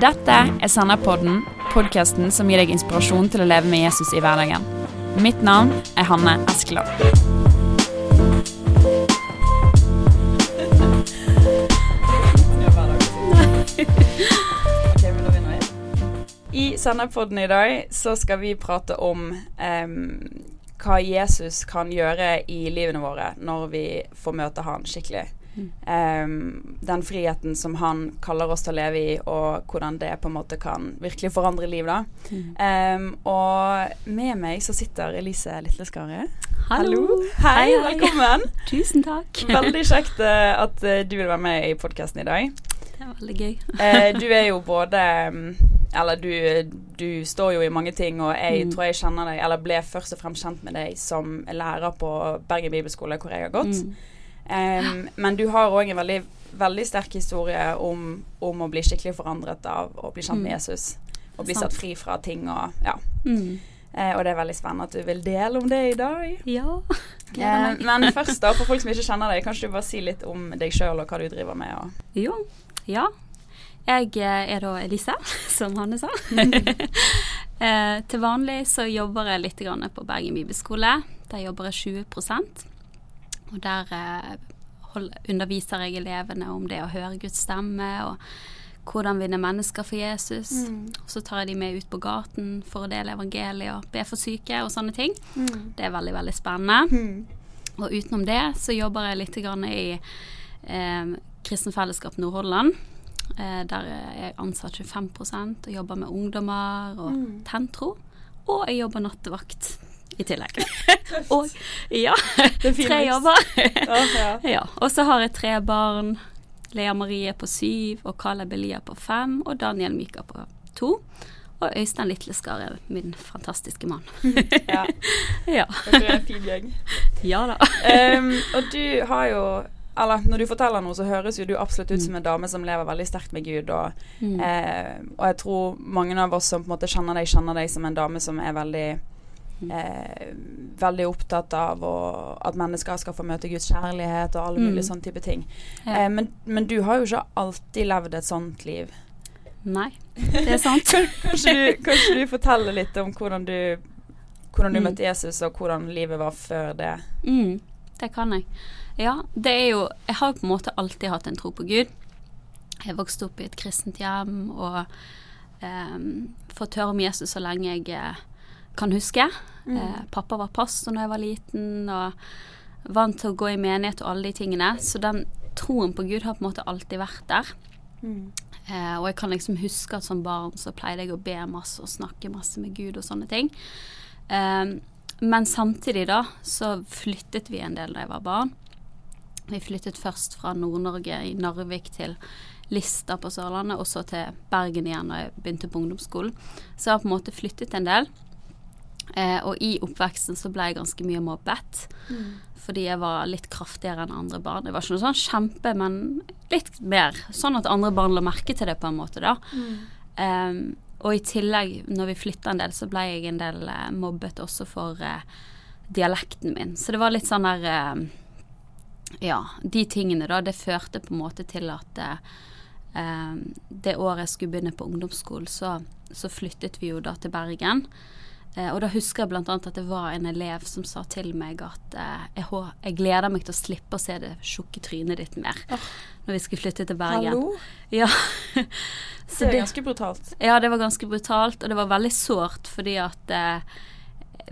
Dette er Senderpodden, podkasten som gir deg inspirasjon til å leve med Jesus i hverdagen. Mitt navn er Hanne Eskeland. I Senderpodden i dag så skal vi prate om um, hva Jesus kan gjøre i livene våre når vi får møte han skikkelig. Em, den friheten som han kaller oss til å leve i, og hvordan det på en måte kan virkelig forandre liv. da. Em, og med meg så sitter Elise Litleskaret. Hallo. Hei, Hei, hei. velkommen. Tusen takk. Veldig kjekt uh, at uh, du vil være med i podkasten i dag. Det er veldig gøy. uh, du er jo både mm, Eller du, du står jo i mange ting, og jeg Mm. tror jeg kjenner deg Eller ble først og fremst kjent med deg som lærer på Bergen bibelskole, hvor jeg har gått. Mm. Em, men du har òg en veldig, veldig sterk historie om, om å bli skikkelig forandret av å bli kjent med Mm. Jesus. Og bli satt fri fra ting og Ja. Mm. Uh, og det er veldig spennende at du vil dele om det i dag. Ja. uh, men først, da, for folk som ikke kjenner deg, kanskje du bare si litt om deg sjøl og hva du driver med? Og Jo. Ja. Jeg eh, er da Elise, som Hanne sa. eh, til vanlig så jobber jeg litt grann på Bergen bibelskole. Der jobber jeg 20 Og der eh, underviser jeg elevene om det å høre Guds stemme, og hvordan vinne mennesker for Jesus. Og så tar jeg de med ut på gaten for å dele evangeliet og be for syke og sånne ting. Det er veldig, veldig spennende. Og utenom det så jobber jeg litt grann i eh, Kristen Fellesskap Nordhordland. Eh, der er jeg ansatt 25 og jobber med ungdommer og Tentro. Og jeg jobber nattevakt i tillegg. og ja, tre jobber. Ja, ja. ja, og så har jeg tre barn. Lea Marie på syv, og Kala Belia på fem, og Daniel Myka på to. Og Øystein Litleskar er min fantastiske mann. ja. ja. Dere er en fin gjeng. ja da. um, og du har jo Eller når du forteller noe, så høres jo du absolutt ut som en dame som lever veldig sterkt med Gud. Og, Mm. eh, og jeg tror mange av oss som på en måte kjenner deg, kjenner deg som en dame som er veldig eh, Veldig opptatt av å, at mennesker skal få møte Guds kjærlighet og alle mulige Mm. sånne type ting. Ja. Eh, men, men du har jo ikke alltid levd et sånt liv. Nei, det er sant. Kanskje du, kanskje du forteller litt om hvordan du hvordan du Mm. møtte Jesus, og hvordan livet var før det. Mm, det kan jeg. Ja, det er jo Jeg har på en måte alltid hatt en tro på Gud. Jeg vokste opp i et kristent hjem og em, fått høre om Jesus så lenge jeg eh, kan huske. Eh, pappa var pastor da jeg var liten, og vant til å gå i menighet og alle de tingene. Så den troen på Gud har på en måte alltid vært der. Eh, og jeg kan liksom huske at som barn så pleide jeg å be masse og snakke masse med Gud og sånne ting. Eh, men samtidig da så flyttet vi en del da jeg var barn. Vi flyttet først fra Nord-Norge i Narvik til Lista på Sørlandet, og så til Bergen igjen da jeg begynte på ungdomsskolen. Så jeg har på en måte flyttet en del. Eh, og i oppveksten så ble jeg ganske mye mobbet. Fordi jeg var litt kraftigere enn andre barn. Jeg var ikke noe sånn kjempe, men litt mer. Sånn at andre barn la merke til det på en måte, da. Em, og i tillegg, når vi flytta en del, så ble jeg en del eh, mobbet også for eh, dialekten min. Så det var litt sånn der eh, Ja, de tingene, da. Det førte på en måte til at eh, det året jeg skulle begynne på ungdomsskolen, så, så flyttet vi jo da til Bergen. Eh, og da husker jeg annet at det var en elev som sa til meg at eh, jeg, jeg gleder meg til å slippe å se det tjukke trynet ditt mer når vi skulle flytte til Bergen. Hallo? Ja. Det er ganske brutalt. Ja, det var ganske brutalt, og det var veldig sårt fordi at eh,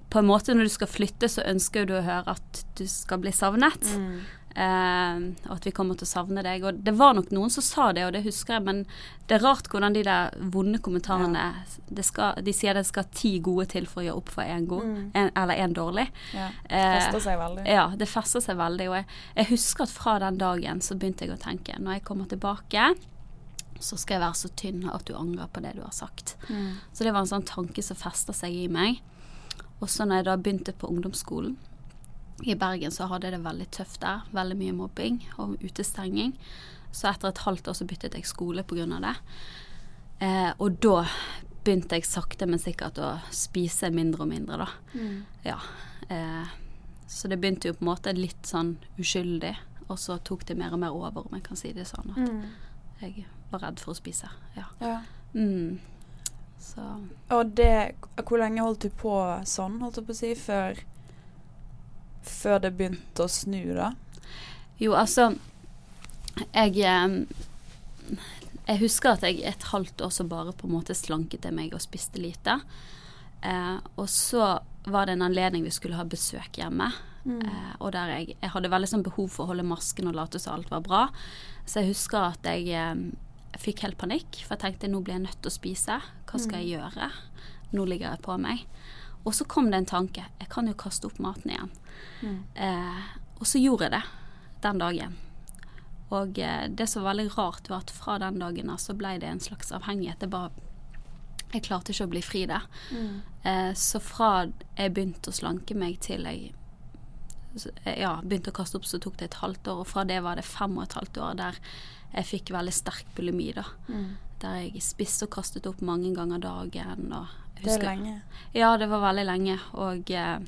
på en måte når du skal flytte, så ønsker du å høre at du skal bli savnet. Eh, og at vi kommer til å savne deg. Og det var nok noen som sa det, og det husker jeg, men det er rart hvordan de der vonde kommentarene det skal, De sier det skal ti gode til for å gjøre opp for én god, en, eller én dårlig. Ja. Det Fester seg veldig. ja, det fester seg veldig. Og jeg, jeg husker at fra den dagen så begynte jeg å tenke når jeg kommer tilbake, så skal jeg være så tynn at du angrer på det du har sagt. Så det var en sånn tanke som festa seg i meg. Og så når jeg da begynte på ungdomsskolen i Bergen, så hadde jeg det veldig tøft der. Veldig mye mobbing og utestenging. Så etter et halvt år så byttet jeg skole pga. det. Eh, og da begynte jeg sakte, men sikkert å spise mindre og mindre, da. Ja. Eh, så det begynte jo på en måte litt sånn uskyldig, og så tok det mer og mer over, om jeg kan si det sånn. At jeg var redd for å spise. Ja. Ja. Mm. Så Og det Hvor lenge holdt du på sånn, holdt jeg på å si, før Før det begynte å snu, da? Jo, altså Jeg Jeg husker at jeg et halvt år så bare på en måte slanket jeg meg og spiste lite. Eh, og så var det en anledning vi skulle ha besøk hjemme. Mm. Eh, og der jeg, jeg hadde veldig sånn behov for å holde masken og late som alt var bra. Så jeg husker at jeg eh, fikk helt panikk, for jeg tenkte nå blir jeg nødt til å spise. Hva skal jeg gjøre? Nå ligger jeg på meg. Og så kom det en tanke. Jeg kan jo kaste opp maten igjen. Mm. Eh, og så gjorde jeg det den dagen. Og eh, det som var veldig rart, var at fra den dagen av så ble det en slags avhengighet. Det bare Jeg klarte ikke å bli fri der. Mm. Eh, så fra jeg begynte å slanke meg til jeg eh, ja, begynte å kaste opp, så tok det et halvt år. Og fra det var det fem og et halvt år der jeg fikk veldig sterk bulimi, da. Mm. Der jeg spiste og kastet opp mange ganger dagen. Og jeg Det er lenge. ja, det var veldig lenge. Og eh,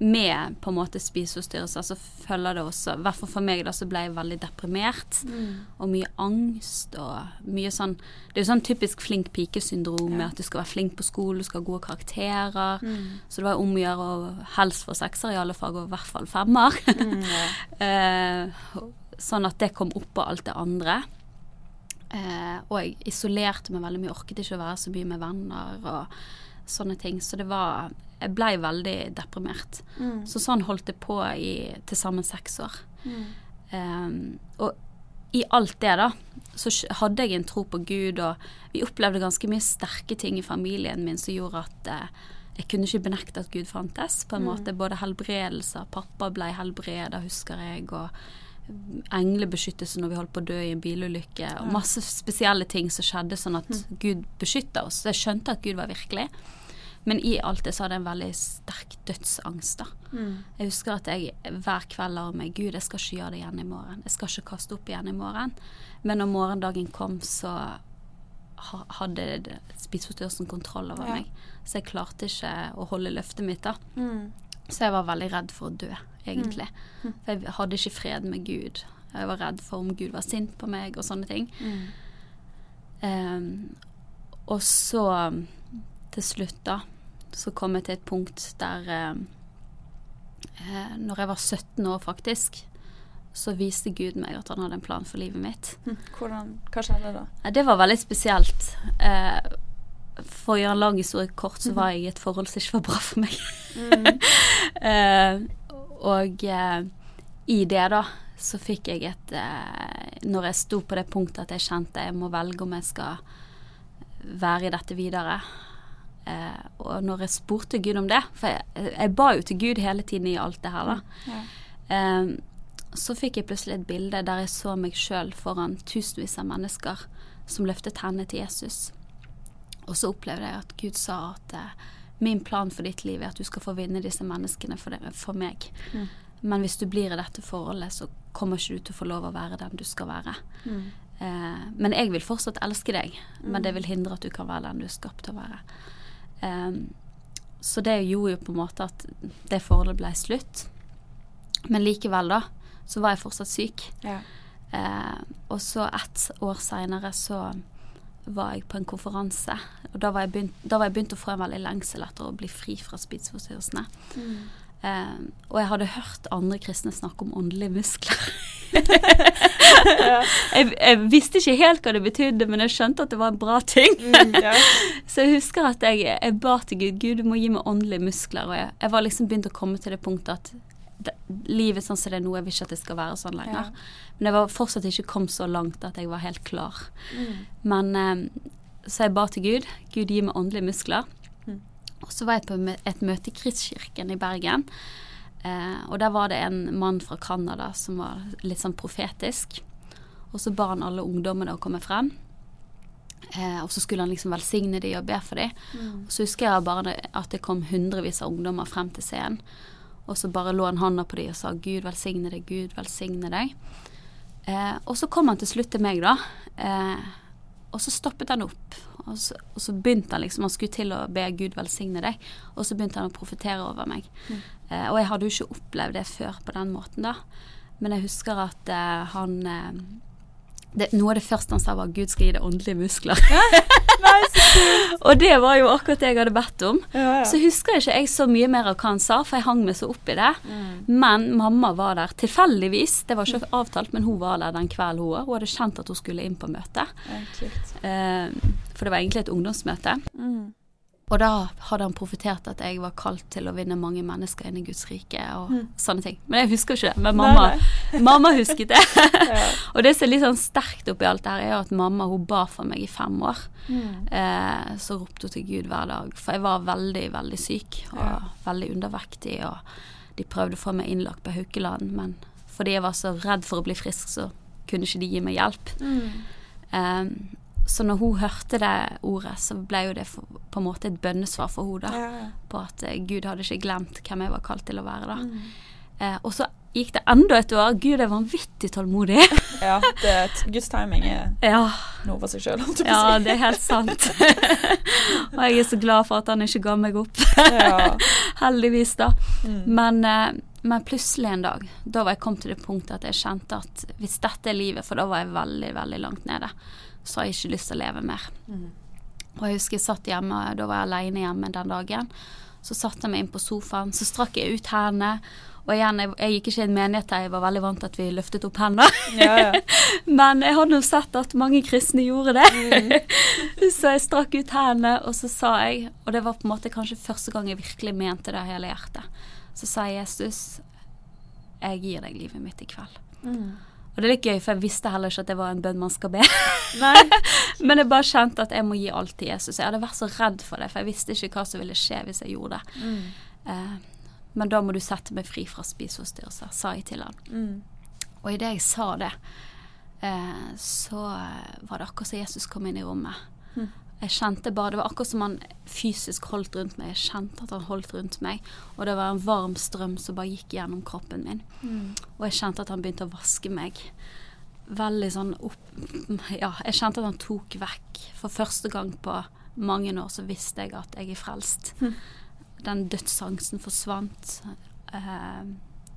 med på en måte spiseforstyrrelser så følger det også I hvert fall for meg, da, så ble jeg veldig deprimert. Mm. Og mye angst og mye sånn Det er jo sånn typisk flink pike-syndrom med Ja. at du skal være flink på skolen, du skal ha gode karakterer. Mm. Så det var om å gjøre å helst få sekser i alle fag, og i hvert fall femmer. Mm, ja. Eh, sånn at det kom oppå alt det andre. Eh, og jeg isolerte meg veldig mye, orket ikke å være så mye med venner og sånne ting. Så det var Jeg blei veldig deprimert. Mm. Så sånn holdt det på i til sammen seks år. Mm. Eh, og i alt det, da, så hadde jeg en tro på Gud, og vi opplevde ganske mye sterke ting i familien min som gjorde at eh, jeg kunne ikke benekte at Gud fantes, på en måte. Både helbredelser, pappa ble helbreda, husker jeg, og englebeskyttelse når vi holdt på å dø i en bilulykke, og masse spesielle ting som skjedde sånn at Gud beskytta oss. Så jeg skjønte at Gud var virkelig. Men i alt det så hadde jeg en veldig sterk dødsangst, da. Mm. Jeg husker at jeg hver kveld la meg Gud, jeg skal ikke gjøre det igjen i morgen. Jeg skal ikke kaste opp igjen i morgen. Men når morgendagen kom, så hadde spiseforstyrrelsen kontroll over Ja. meg. Så jeg klarte ikke å holde løftet mitt da. Mm. Så jeg var veldig redd for å dø, egentlig. Mm. For jeg hadde ikke fred med Gud. Jeg var redd for om Gud var sint på meg og sånne ting. Mm. Um, og så til slutt, da, så kom jeg til et punkt der ehm, eh, Når jeg var 17 år, faktisk, så viste Gud meg at han hadde en plan for livet mitt. Mm. Hvordan, hva skjedde da? Eh, Det var veldig spesielt. Eh, for å gjøre en lang historie kort, så var jeg i et forhold som ikke var bra for meg. Mm. Eh, og eh, i det, da, så fikk jeg et eh, Når jeg sto på det punktet at jeg kjente jeg må velge om jeg skal være i dette videre. Eh, og når jeg spurte Gud om det, for jeg, jeg ba jo til Gud hele tiden i alt det her, da. Ja. Eh, så fikk jeg plutselig et bilde der jeg så meg sjøl foran tusenvis av mennesker som løftet hendene til Jesus. Og så opplevde jeg at Gud sa at eh, min plan for ditt liv er at du skal få vinne disse menneskene for, det, for meg. Mm. Men hvis du blir i dette forholdet, så kommer ikke du til å få lov å være den du skal være. Mm. Eh, men jeg vil fortsatt elske deg, men det vil hindre at du kan være den du er skapt til å være. Eh, så det gjorde jo på en måte at det forholdet ble slutt. Men likevel, da, så var jeg fortsatt syk. Ja. Eh, og så ett år seinere så var jeg på en konferanse. Og da var, jeg begynt, da var jeg begynt å få en veldig lengsel etter å bli fri fra spiseforstyrrelsene. Mm. Um, og jeg hadde hørt andre kristne snakke om åndelige muskler. jeg, jeg visste ikke helt hva det betydde, men jeg skjønte at det var en bra ting. Mm, ja. Så jeg husker at jeg, jeg ba til Gud Gud, du må gi meg åndelige muskler. Og jeg, jeg var liksom begynt å komme til det punktet at det, livet sånn som det er nå, jeg vil ikke at det skal være sånn lenger. Men jeg var fortsatt ikke kommet så langt at jeg var helt klar. Mm. Men eh, Så jeg ba til Gud. Gud, gi meg åndelige muskler. Mm. Og så var jeg på et møte i Kristkirken i Bergen. Eh, og der var det en mann fra Canada som var litt sånn profetisk. Og så ba han alle ungdommene å komme frem. Eh, og så skulle han liksom velsigne de og be for de. Mm. Og så husker jeg bare at det kom hundrevis av ungdommer frem til scenen. Og så bare lå han hånda på dem og sa 'Gud velsigne deg, Gud velsigne deg'. Eh, og så kom han til slutt til meg, da. Eh, og så stoppet han opp. Og så, og så begynte han liksom Han skulle til å be Gud velsigne deg. Og så begynte han å profetere over meg. Eh, og jeg hadde jo ikke opplevd det før på den måten, da. Men jeg husker at eh, han eh, det, Noe av det første han sa, var 'Gud skal gi deg åndelige muskler'. Nei, og det var jo akkurat det jeg hadde bedt om. Ja, ja. Så husker jeg ikke jeg så mye mer av hva han sa, for jeg hang meg så opp i det. Mm. Men mamma var der tilfeldigvis. Det var ikke avtalt, men hun var der den kvelden hun var. Hun hadde kjent at hun skulle inn på møte. Ja. Eh, for det var egentlig et ungdomsmøte. Mm. Og da hadde han profetert at jeg var kalt til å vinne mange mennesker inn i Guds rike og sånne ting. Men jeg husker ikke det. Men mamma, mamma husket det. Ja. og det som er litt sånn sterkt oppi alt det her, er at mamma hun ba for meg i fem år. Mm. Eh, så ropte hun til Gud hver dag. For jeg var veldig, veldig syk og Ja. veldig undervektig. Og de prøvde å få meg innlagt på Haukeland, men fordi jeg var så redd for å bli frisk, så kunne ikke de gi meg hjelp. Mm. Eh, så når hun hørte det ordet, så ble jo det på en måte et bønnesvar for henne. Ja, ja. På at eh, Gud hadde ikke glemt hvem jeg var kalt til å være. Mm. Eh, og så gikk det enda et år. Gud er vanvittig tålmodig. ja det, Guds timing er ja, noe for seg sjøl, holdt jeg på ja, å si. det er helt sant. og jeg er så glad for at han ikke ga meg opp. Heldigvis, da. Mm. Men, eh, men plutselig en dag, da var jeg kommet til det punktet at jeg kjente at hvis dette er livet, for da var jeg veldig, veldig langt nede, så har jeg ikke lyst til å leve mer. Mm. Og jeg husker jeg satt hjemme, da var jeg alene hjemme den dagen. Så satte jeg meg inn på sofaen, så strakk jeg ut hendene. Og igjen, jeg, jeg gikk ikke i en menighet der jeg var veldig vant til at vi løftet opp hendene. Ja, ja. Men jeg hadde jo sett at mange kristne gjorde det. så jeg strakk ut hendene, og så sa jeg, og det var på en måte kanskje første gang jeg virkelig mente det av hele hjertet, så sa jeg Jesus, jeg gir deg livet mitt i kveld. Mm. Og det er litt gøy, for jeg visste heller ikke at det var en bønn man skal be. Nei. Men jeg bare kjente at jeg må gi alt til Jesus. Jeg hadde vært så redd for det, for jeg visste ikke hva som ville skje hvis jeg gjorde det. Mm. Uh, men da må du sette meg fri fra spiseforstyrrelser, sa jeg til han. Mm. Og idet jeg sa det, uh, så var det akkurat som Jesus kom inn i rommet. Mm. Jeg kjente bare, Det var akkurat som han fysisk holdt rundt meg. Jeg kjente at han holdt rundt meg. Og det var en varm strøm som bare gikk gjennom kroppen min. Mm. Og jeg kjente at han begynte å vaske meg. Veldig sånn opp Ja, jeg kjente at han tok vekk. For første gang på mange år så visste jeg at jeg er frelst. Mm. Den dødsangsten forsvant. Eh,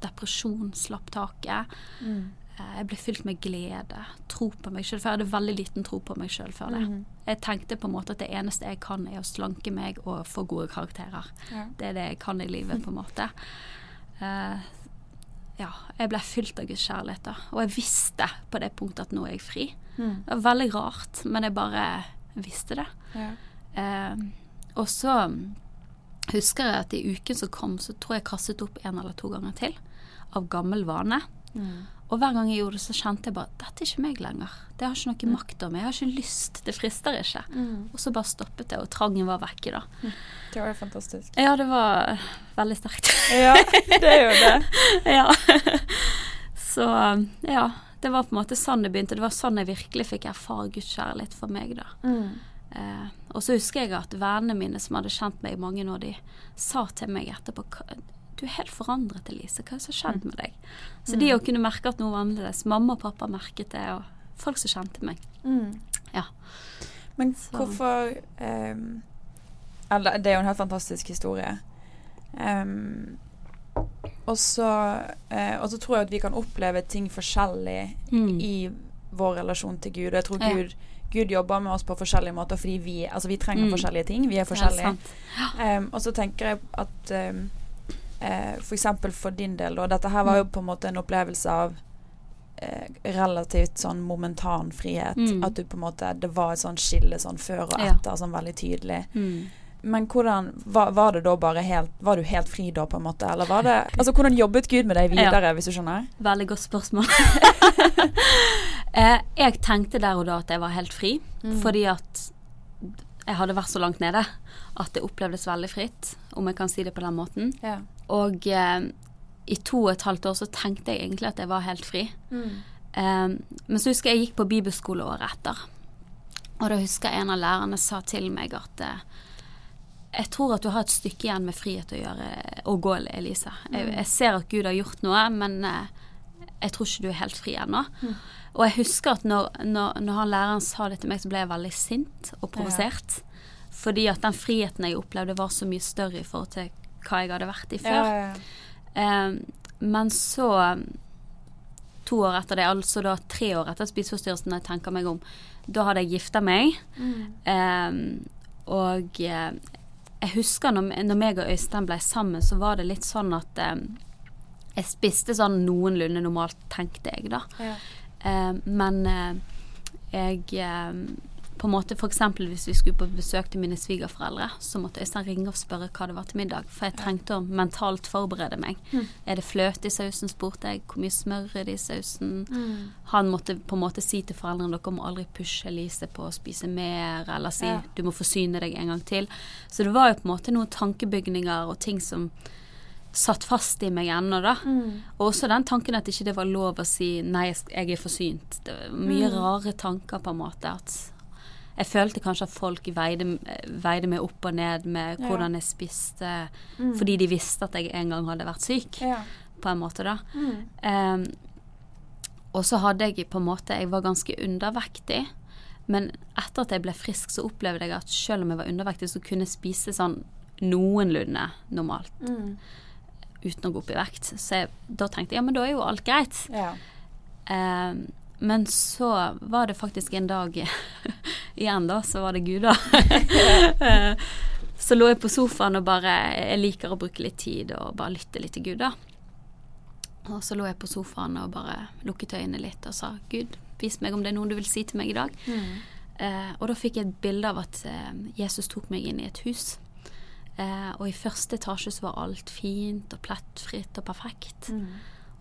depresjon slapp taket. Mm. Eh, jeg ble fylt med glede. Tro på meg sjøl. For jeg hadde veldig liten tro på meg sjøl før det. Mhm. Jeg tenkte på en måte at det eneste jeg kan, er å slanke meg og få gode karakterer. Ja. Det er det jeg kan i livet, på en måte. Uh, ja, jeg ble fylt av Guds kjærlighet, da. Og jeg visste på det punktet at nå er jeg fri. Mm. Det var veldig rart, men jeg bare visste det. Ja. Uh, og så husker jeg at i uken som kom, så tror jeg jeg kastet opp en eller to ganger til. Av gammel vane. Mm. Og hver gang jeg gjorde det, så kjente jeg bare dette er ikke meg lenger. Det har ikke noe makt over meg. Jeg har ikke lyst. Det frister ikke. Mm. Og så bare stoppet det, og trangen var vekke, da. Det var jo fantastisk. Ja, det var veldig sterkt. Ja, det er jo det. ja. Så ja. Det var på en måte sånn det begynte. Det var sånn jeg virkelig fikk erfare Guds kjærlighet for meg, da. Mm. Eh, og så husker jeg at vennene mine som hadde kjent meg i mange år, de sa til meg etterpå "Hva- Du er helt forandret, Elise. Hva er det som har skjedd med deg? Så de å kunne merke at noe var annerledes. Mamma og pappa merket det, og folk som kjente meg. Mm. Ja. Men hvorfor um, det er jo en helt fantastisk historie. Um, og så eh, så tror jeg at vi kan oppleve ting forskjellig Mm. i vår relasjon til Gud. Og jeg tror Ja. Gud, Gud jobber med oss på forskjellige måter fordi vi, altså vi trenger Mm. forskjellige ting. Vi er forskjellige. er. Ehm, og så tenker jeg at um, eh, for eksempel for din del, da. dette her var jo Mm. på en måte en opplevelse av eh, relativt sånn momentan frihet. Mm. At du på en måte Det var et sånn skille sånn før og Ja. etter, sånn veldig tydelig. Mm. Men hvordan var, var det da bare helt Var du helt fri da, på en måte? Eller var det Altså, hvordan jobbet Gud med deg videre, hvis du skjønner? Veldig godt spørsmål. eh, jeg tenkte der og da at jeg var helt fri, Mm. fordi at jeg hadde vært så langt nede at det opplevdes veldig fritt, om jeg kan si det på den måten. Ja. Og eh, i to og et halvt år så tenkte jeg egentlig at jeg var helt fri. Eh, men så husker jeg jeg gikk på bibelskole året etter. Og da husker jeg en av lærerne sa til meg at eh, jeg tror at du har et stykke igjen med frihet å gjøre å gå, Elise. Jeg, jeg ser at Gud har gjort noe, men eh, jeg tror ikke du er helt fri ennå. Og jeg husker at når, når, når han læreren sa det til meg, så ble jeg veldig sint og provosert. Fordi at den friheten jeg opplevde, var så mye større i forhold til hva jeg hadde vært i før. Ja, ja. Eh, men så to år etter det, altså da tre år etter spiseforstyrrelsen, når jeg tenker meg om, da hadde jeg gifta meg. Eh, og eh, jeg husker når, når meg og Øystein ble sammen, så var det litt sånn at eh, jeg spiste sånn noenlunde normalt, tenkte jeg, da. Ja. Eh, men eh, jeg eh, på en måte F.eks. hvis vi skulle på besøk til mine svigerforeldre, så måtte Øystein ringe og spørre hva det var til middag. For jeg trengte å mentalt forberede meg. Er det fløte i sausen, spurte jeg. Hvor mye smør er det i sausen? Han måtte på en måte si til foreldrene dere må aldri pushe Elise på å spise mer, eller si Ja. du må forsyne deg en gang til. Så det var jo på en måte noen tankebygninger og ting som satt fast i meg ennå, da. Og også den tanken at ikke det var lov å si 'nei, jeg jeg er forsynt'. Det var mye rare tanker, på en måte. At jeg følte kanskje at folk veide, veide meg opp og ned med hvordan jeg spiste, fordi de visste at jeg en gang hadde vært syk, Ja. på en måte, da. Em, og så hadde jeg på en måte Jeg var ganske undervektig. Men etter at jeg ble frisk, så opplevde jeg at selv om jeg var undervektig, så kunne jeg spise sånn noenlunde normalt. Uten å gå opp i vekt. Så jeg, da tenkte jeg ja, men da er jo alt greit. Ja. Um, men så var det faktisk en dag igjen, da, så var det Gud, da. Så lå jeg på sofaen og bare Jeg liker å bruke litt tid og bare lytte litt til Gud, da. Og så lå jeg på sofaen og bare lukket øynene litt og sa Gud, vis meg om det er noe du vil si til meg i dag. Eh, og da fikk jeg et bilde av at eh, Jesus tok meg inn i et hus. Eh, og i første etasje så var alt fint og plettfritt og perfekt.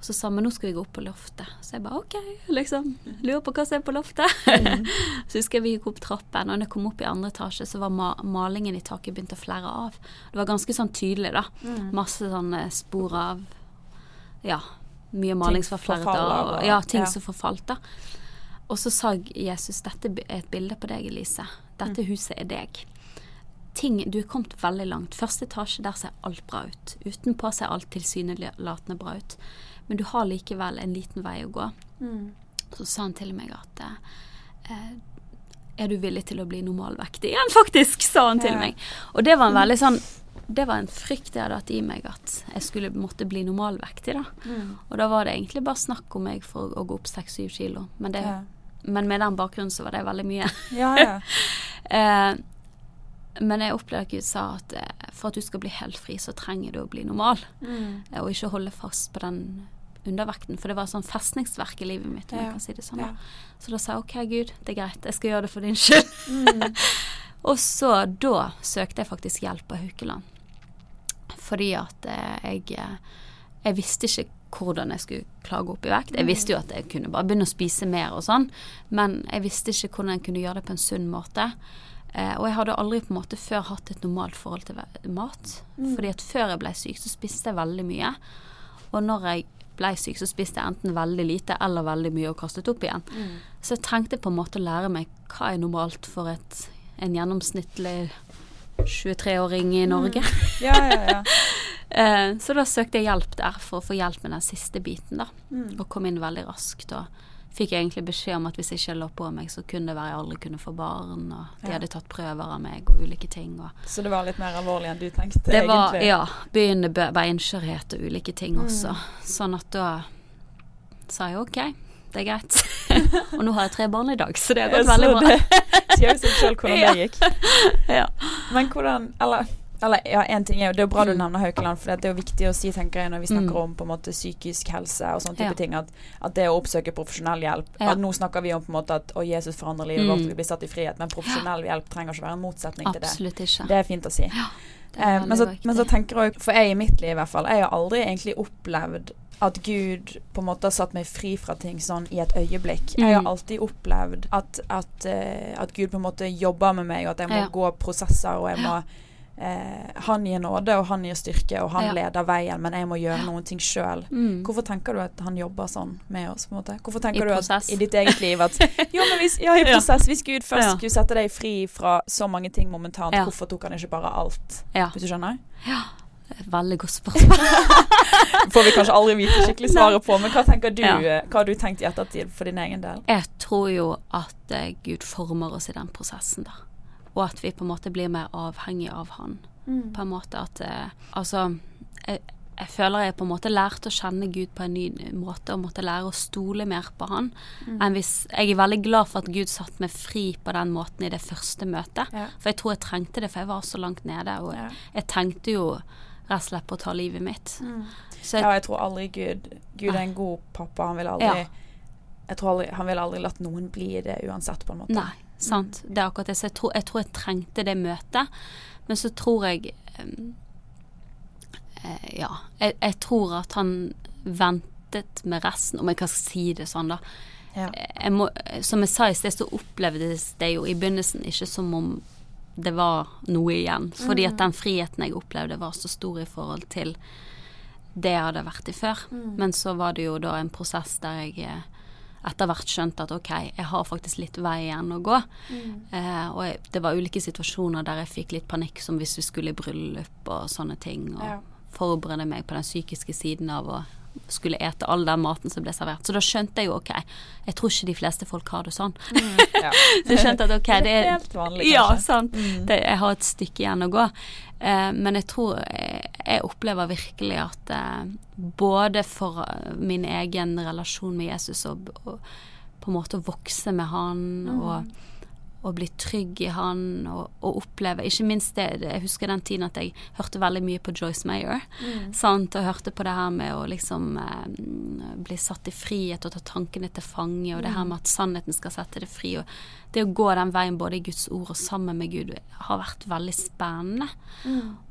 Og så sa vi nå skal vi gå opp på loftet. Så jeg bare OK, liksom. Lurer på hva som er på loftet. så husker jeg vi gikk opp trappen, og når jeg kom opp i andre etasje, så var ma malingen i taket begynt å flære av. Det var ganske sånn tydelig, da. Masse sånne spor av Ja, mye maling som var flerret av. og- Ja, ting ja. som forfalt, da. Og så sa Jesus dette er et bilde på deg, Elise. Dette huset er deg. Ting, Du er kommet veldig langt. Første etasje, der ser alt bra ut. Utenpå ser alt tilsynelatende bra ut. Men du har likevel en liten vei å gå. Så sa han til meg at eh, Er du villig til å bli normalvektig igjen, faktisk? sa han til Ja. meg. Og det var en veldig sånn det var en frykt jeg hadde hatt i meg, at jeg skulle måtte bli normalvektig. da. Og da var det egentlig bare snakk om meg for å gå opp 6-7 kilo. Men, det, Ja. men med den bakgrunnen så var det veldig mye. Ja, ja. Eh, men jeg opplevde at Gud sa at eh, for at du skal bli helt fri, så trenger du å bli normal. Eh, og ikke holde fast på den undervekten. For det var sånn festningsverk i livet mitt, om jeg kan si det sånn. Da. Så da sa jeg OK, Gud, det er greit, jeg skal gjøre det for din skyld. og så da søkte jeg faktisk hjelp på Haukeland. Fordi at eh, jeg eh, Jeg visste ikke hvordan jeg skulle klage opp i vekt. Jeg visste jo at jeg kunne bare begynne å spise mer og sånn, men jeg visste ikke hvordan jeg kunne gjøre det på en sunn måte. Eh, og jeg hadde aldri på en måte før hatt et normalt forhold til mat. mat. Fordi at før jeg ble syk, så spiste jeg veldig mye. Og når jeg ble syk, så spiste jeg enten veldig lite eller veldig mye og kastet opp igjen. Så jeg trengte på en måte å lære meg hva er normalt for et, en gjennomsnittlig 23-åring i Norge. ja, ja, ja. Eh, så da søkte jeg hjelp der for å få hjelp med den siste biten, da. Mm. Og kom inn veldig raskt. Og fikk jeg egentlig beskjed om at hvis jeg ikke la på meg, så kunne det være jeg aldri kunne få barn. Og de Ja. hadde tatt prøver av meg og ulike ting. Og Så det var litt mer alvorlig enn du tenkte, det var ja, begynnende beinskjørhet og ulike ting Mm. også. Sånn at da sa jeg OK, det er greit. og nå har jeg tre barn i dag, så det har gått veldig bra. Det sier jo seg selv hvordan Ja. det gikk. ja. Men hvordan Eller, eller ja, en ting er jo Det er bra du Mm. nevner Haukeland, for det er jo viktig å si, tenker jeg, når vi snakker Mm. om på en måte psykisk helse og sånne type Ja. ting, at, at det å oppsøke profesjonell hjelp Ja. at Nå snakker vi om på en måte at å, Jesus forandrer livet Mm. vårt, vi blir satt i frihet, men profesjonell hjelp trenger ikke være en motsetning til det. Absolutt ikke. Det er fint å si. Ja, Eh, men, så, men så tenker jeg For jeg i mitt liv i hvert fall Jeg har aldri egentlig opplevd at Gud på en måte har satt meg fri fra ting sånn i et øyeblikk. Jeg har Mm. alltid opplevd at, at, eh, at Gud på en måte jobber med meg, og at jeg må gå prosesser, og jeg må eh, Han gir nåde, og han gir styrke, og han Ja. leder veien, men jeg må gjøre noen ting sjøl. Mm. Hvorfor tenker du at han jobber sånn med oss? på en måte? Hvorfor tenker I du at i ditt eget liv at Jo, men hvis, ja, i prosess. Hvis Gud først Ja. skulle sette deg fri fra så mange ting momentant, hvorfor tok han ikke bare alt? Ja. Hvis du skjønner? Ja. Veldig godt spørsmål. Får vi kanskje aldri vite skikkelig svaret på, men hva tenker du Ja. eh, Hva har du tenkt i ettertid for din egen del? Jeg tror jo at eh, Gud former oss i den prosessen, da. Og at vi på en måte blir mer avhengig av Han. På en måte at eh, Altså, jeg, jeg føler jeg på en måte lærte å kjenne Gud på en ny måte, og måtte lære å stole mer på Han. Mm. Enn hvis Jeg er veldig glad for at Gud satte meg fri på den måten i det første møtet. Ja. For jeg tror jeg trengte det, for jeg var så langt nede. Og Ja. jeg tenkte jo rett og slett på å ta livet mitt. Så jeg, Ja, jeg tror aldri Gud Gud er en god pappa. Han vil aldri Ja. Jeg tror aldri, Han vil aldri latt noen bli det uansett, på en måte. Nei, sant. Det er akkurat det. Så jeg tror, jeg tror jeg trengte det møtet. Men så tror jeg eh, Ja. Jeg, jeg tror at han ventet med resten, om jeg kan si det sånn, da. Ja. Jeg må, som jeg sa i sted, så opplevdes det jo i begynnelsen ikke som om det var noe igjen. Fordi at den friheten jeg opplevde, var så stor i forhold til det jeg hadde vært i før. Men så var det jo da en prosess der jeg eh, etter hvert skjønte at ok, jeg har faktisk litt vei igjen å gå. Eh, og jeg, det var ulike situasjoner der jeg fikk litt panikk, som hvis vi skulle i bryllup og sånne ting. Og Ja. forberede meg på den psykiske siden av å skulle ete all den maten som ble servert. Så da skjønte jeg jo ok, jeg tror ikke de fleste folk har det sånn. Ja. Så jeg skjønte at ok, det er Helt vanlig, kanskje. Ja, sant. Det, jeg har et stykke igjen å gå. Eh, men jeg tror jeg, jeg opplever virkelig at eh, både for eh, min egen relasjon med Jesus og, og på en måte å vokse med han og, og bli trygg i han og, og oppleve Ikke minst det Jeg husker den tiden at jeg hørte veldig mye på Joyce Mayer. Sant? Og hørte på det her med å liksom eh, bli satt i frihet og ta tankene til fange, og det her med at sannheten skal sette det fri. Og det å gå den veien både i Guds ord og sammen med Gud har vært veldig spennende.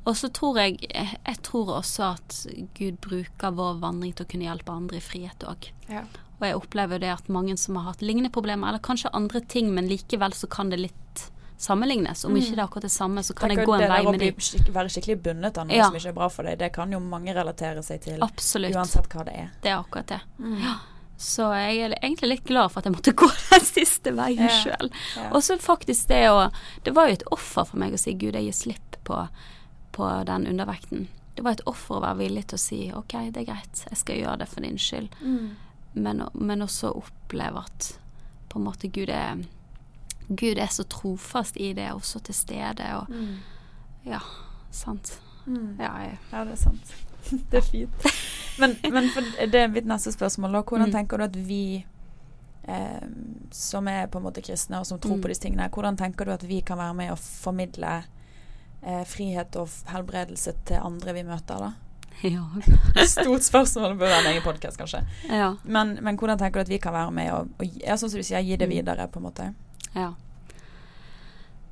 Og så tror jeg Jeg tror også at Gud bruker vår vandring til å kunne hjelpe andre i frihet òg. Ja. Og jeg opplever det at mange som har hatt lignende problemer, eller kanskje andre ting, men likevel så kan det litt sammenlignes. Om ikke det er akkurat det samme, så kan jeg Tenker gå en vei med bli dem. skikk, være skikkelig bundet av noe Ja. som ikke er bra for deg, det kan jo mange relatere seg til. Absolutt. Uansett hva det er. Det er akkurat det. Ja. Så jeg er egentlig litt glad for at jeg måtte gå den siste veien Ja. sjøl. Ja. Og så faktisk det å Det var jo et offer for meg å si Gud, jeg gir slipp på, på den undervekten. Det var et offer å være villig til å si OK, det er greit, jeg skal gjøre det for din skyld. Men, men også oppleve at på en måte Gud er Gud er så trofast i det, også til stede, og Ja, sant. Ja, jeg, Ja, det er sant. Det er fint. Men, men det er mitt neste spørsmål. Da. Hvordan Mm. tenker du at vi eh, som er på en måte kristne og som tror Mm. på disse tingene, hvordan tenker du at vi kan være med å formidle eh, frihet og helbredelse til andre vi møter, da? ja. Stort spørsmål, det bør være en egen podkast, kanskje. ja. Men, men hvordan tenker du at vi kan være med og, og gi- ja, sånn som du sier, gi det Mm. videre, på en måte? Ja.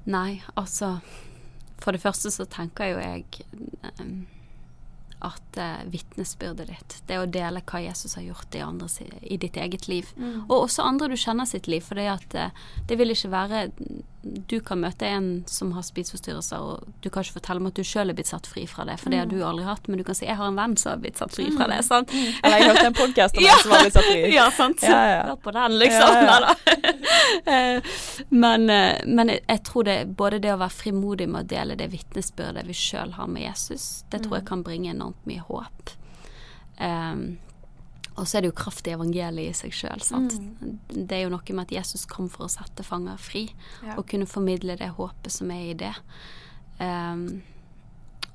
Nei, altså For det første så tenker jo jeg em, at uh, vitnesbyrdet ditt, det å dele hva Jesus har gjort i, andre, i ditt eget liv, og også andre du kjenner sitt liv, for det at eh, det vil ikke være Du kan møte en som har spiseforstyrrelser, og du kan ikke fortelle om at du sjøl er blitt satt fri fra det, for det har du aldri hatt, men du kan si 'jeg har en venn som har blitt satt fri fra det', sant? Eller jeg hørte en podkast om Ja. en som har blitt satt fri. Ja, sant. Ja, ja. Hør på den, liksom. Ja, ja. Eh, men eh, men jeg tror det både det å være frimodig med å dele det vitnesbyrdet vi sjøl har med Jesus, det tror jeg kan bringe enormt mye håp. Um, og så er det jo kraft i evangeliet i seg sjøl. Det er jo noe med at Jesus kom for å sette fanger fri, Ja. og kunne formidle det håpet som er i det. Um,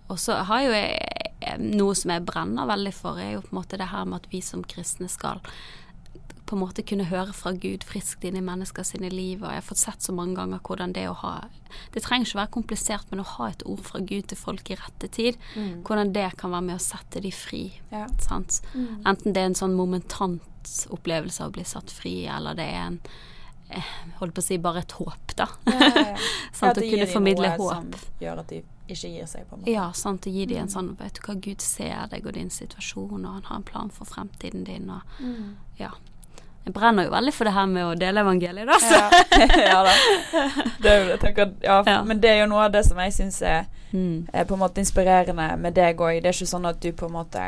og så har jo jeg noe som jeg brenner veldig for, er jo på en måte det her med at vi som kristne skal på en måte kunne høre fra Gud friskt inn i mennesker sine liv. Og jeg har fått sett så mange ganger hvordan det å ha Det trenger ikke være komplisert, men å ha et ord fra Gud til folk i rette tid, hvordan det kan være med å sette de fri. Ja. Sant? Enten det er en sånn momentant opplevelse av å bli satt fri, eller det er en Holdt på å si bare et håp, da. Ja, ja, ja. sånn at å kunne formidle håp. Som gjør at de ikke gir seg, på en måte. Ja, sant. Å gi dem en sånn Vet du hva, Gud ser deg og din situasjon, og han har en plan for fremtiden din, og ja. Jeg brenner jo veldig for det her med å dele evangeliet, da. Så. Ja, ja da. Det jeg tenker, Ja. Men det er jo noe av det som jeg syns er, Mm. er på en måte inspirerende med deg òg. Det er ikke sånn at du på en måte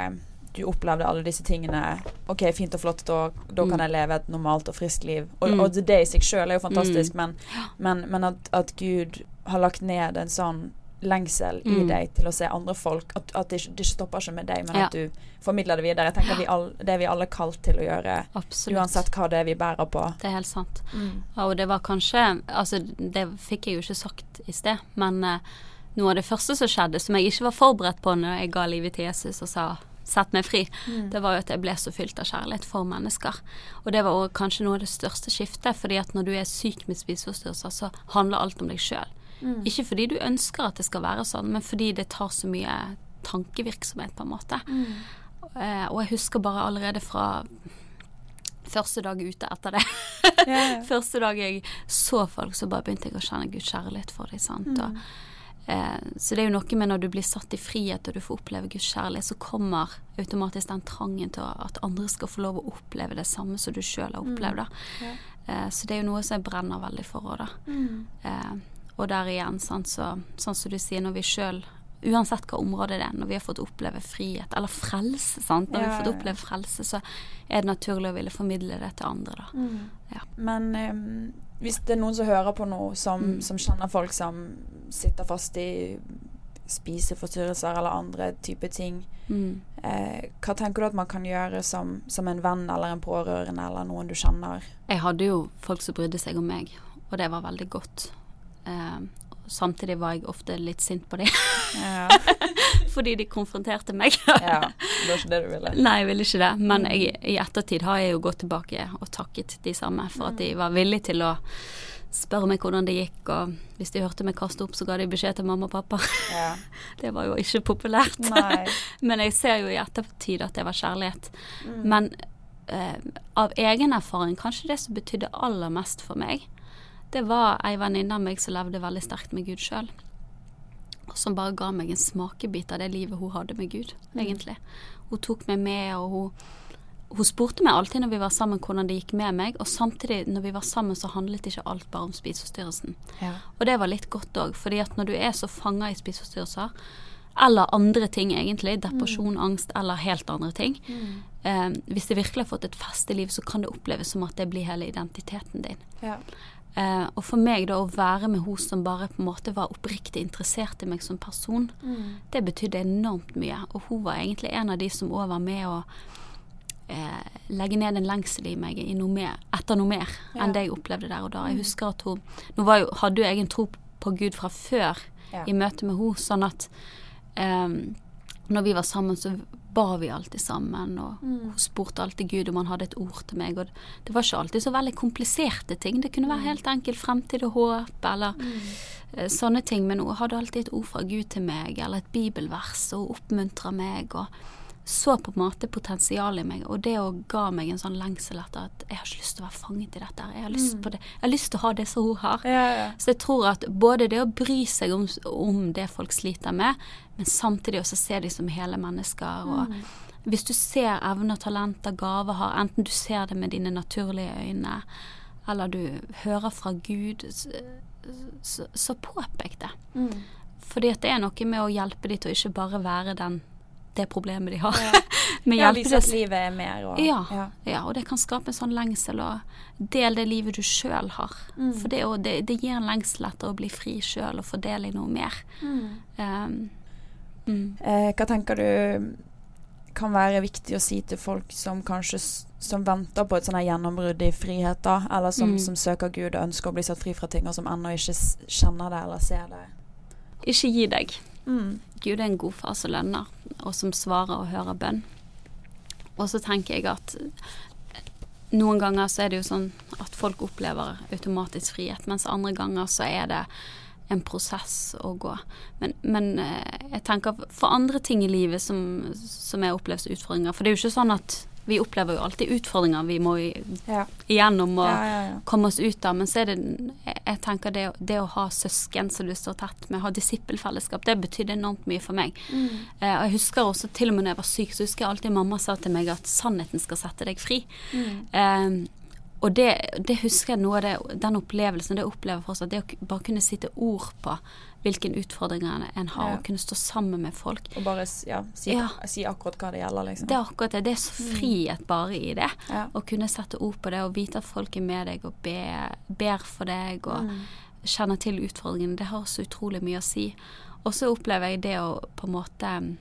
du opplevde alle disse tingene. OK, fint og flott, da, da kan Mm. jeg leve et normalt og friskt liv. Og, Mm. og det i seg sjøl er jo fantastisk, Mm. men, men, men at, at Gud har lagt ned en sånn lengsel i Mm. deg til å se andre folk. At, at det, det stopper ikke med deg, men Ja. at du formidler det videre. Jeg tenker vi all, Det er vi alle kalt til å gjøre, Absolutt. uansett hva det er vi bærer på. Det er helt sant. Ja, og det var kanskje Altså, det fikk jeg jo ikke sagt i sted, men eh, noe av det første som skjedde, som jeg ikke var forberedt på når jeg ga livet til Jesus og sa sette meg fri, det var jo at jeg ble så fylt av kjærlighet for mennesker. Og det var også kanskje noe av det største skiftet, fordi at når du er syk med spiseforstyrrelser, så handler alt om deg sjøl. Ikke fordi du ønsker at det skal være sånn, men fordi det tar så mye tankevirksomhet, på en måte. Eh, og jeg husker bare allerede fra første dag ute etter det. Ja. første dag jeg så folk, så bare begynte jeg å kjenne Guds kjærlighet for dem. sant? Mm. Og, så det er jo noe med når du blir satt i frihet og du får oppleve Guds kjærlighet, så kommer automatisk den trangen til at andre skal få lov å oppleve det samme som du sjøl har opplevd. da. Mm. Eh, så det er jo noe som jeg brenner veldig for òg, da. Mm. Eh, og der igjen, sant, så, sånn som du sier, når vi sjøl Uansett hva område det er, når vi har fått oppleve frihet, eller frelse, sant. Når vi Ja, har fått oppleve frelse, så er det naturlig å ville formidle det til andre, da. Mm. Ja. Men ehm, hvis det er noen som hører på noe, som, Mm. som kjenner folk som sitter fast i spiseforstyrrelser eller andre typer ting, Mm. eh, hva tenker du at man kan gjøre som, som en venn eller en pårørende eller noen du kjenner? Jeg hadde jo folk som brydde seg om meg, og det var veldig godt. Eh, samtidig var jeg ofte litt sint på dem, Ja, fordi de konfronterte meg. ja det var ikke det du ville? Nei, jeg ville ikke det. Men jeg, i ettertid har jeg jo gått tilbake og takket de samme for at de var villige til å spørre meg hvordan det gikk, og hvis de hørte meg kaste opp, så ga de beskjed til mamma og pappa. Ja. Det var jo ikke populært. Nei. Men jeg ser jo i ettertid at det var kjærlighet. Mm. Men eh, av egen erfaring, kanskje det som betydde aller mest for meg, det var ei venninne av meg som levde veldig sterkt med Gud sjøl. Og som bare ga meg en smakebit av det livet hun hadde med Gud, egentlig. Hun tok meg med, og hun, hun spurte meg alltid når vi var sammen hvordan det gikk med meg, og samtidig når vi var sammen så handlet ikke alt bare om spiseforstyrrelsen. Ja. Og det var litt godt òg, fordi at når du er så fanga i spiseforstyrrelser, eller andre ting egentlig, depresjon, angst eller helt andre ting eh, Hvis det virkelig har fått et fest i livet, så kan det oppleves som at det blir hele identiteten din. Ja. Eh, og for meg da å være med hun som bare på en måte var oppriktig interessert i meg som person, det betydde enormt mye. Og hun var egentlig en av de som òg var med å eh, legge ned en lengsel i meg i noe mer, etter noe mer Ja. enn det jeg opplevde der og da. Jeg husker at hun Nå var jo, hadde jo jeg en tro på Gud fra før Ja. i møte med henne, sånn at eh, når vi var sammen, så ba vi alltid sammen, og hun spurte alltid Gud om han hadde et ord til meg, og det var ikke alltid så veldig kompliserte ting. Det kunne være helt enkelt fremtid og håp, eller mm. sånne ting, men hun hadde alltid et ord fra Gud til meg, eller et bibelvers, og hun oppmuntra meg, og så på en måte potensialet i meg, og det òg ga meg en sånn lengsel etter at jeg har ikke lyst til å være fanget i dette. Jeg har lyst på det. Jeg har lyst til å ha det som hun har. Ja, ja. Så jeg tror at både det å bry seg om, om det folk sliter med, men samtidig også se dem som hele mennesker. Og hvis du ser evner, talenter, gaver har, enten du ser det med dine naturlige øyne, eller du hører fra Gud, så, så, påpek det. Mm. Fordi at det er noe med å hjelpe dem til å ikke bare være den, det problemet de har. Ja. Men Ja, vise at livet er mer og ja, ja. ja, og det kan skape en sånn lengsel, og del det livet du sjøl har. Mm. For det, det, det gir en lengsel etter å bli fri sjøl og få del i noe mer. Um, mm. Eh, hva tenker du kan være viktig å si til folk som kanskje som venter på et sånn her gjennombrudd i frihet, da, eller som, Mm. som søker Gud og ønsker å bli satt fri fra ting, og som ennå ikke kjenner det eller ser det? Ikke gi deg. Mm. Gud er en god far som lønner, og som svarer og hører bønn. Og så tenker jeg at noen ganger så er det jo sånn at folk opplever automatisk frihet, mens andre ganger så er det en prosess å gå. Men, men eh, jeg tenker for andre ting i livet som, som jeg opplever utfordringer For det er jo ikke sånn at vi opplever jo alltid utfordringer vi må Ja. igjennom og Ja, ja, komme oss ut av. Men så er det jeg, tenker det, det å ha søsken som du står tett med, ha disippelfellesskap, det betydde enormt mye for meg. Mm. Eh, og jeg husker også til og med når jeg var syk, så husker jeg alltid mamma sa til meg at sannheten skal sette deg fri. Mm. Eh, og det, det husker jeg noe av det, den opplevelsen, det opplever fortsatt. Det å bare kunne sitte ord på hvilke utfordringer en har, Ja. og kunne stå sammen med folk. Og bare ja, si, Ja. si akkurat hva det gjelder, liksom. Det er akkurat det. Det er så frihet bare i det. Ja. Å kunne sette ord på det og vite at folk er med deg og be, ber for deg og Mm. kjenner til utfordringene. Det har så utrolig mye å si. Og så opplever jeg det å på en måte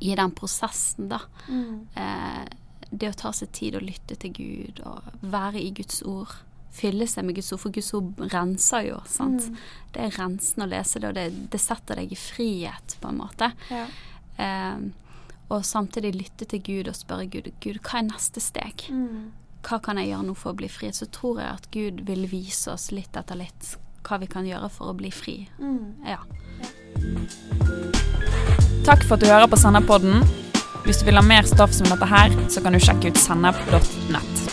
I den prosessen, da. Mm. Eh, det å ta seg tid å lytte til Gud og være i Guds ord. Fylle seg med Guds ord, for Guds ord renser jo. sant? Mm. Det er rensende å lese det, og det, det setter deg i frihet, på en måte. Ja. Eh, og samtidig lytte til Gud og spørre Gud Gud, hva er neste steg? Mm. Hva kan jeg gjøre nå for å bli fri? Så tror jeg at Gud vil vise oss litt etter litt hva vi kan gjøre for å bli fri. Ja. Takk for at du hører på Sennepodden. Hvis du vil ha mer stoff som dette her, så kan du sjekke ut sennep.nett.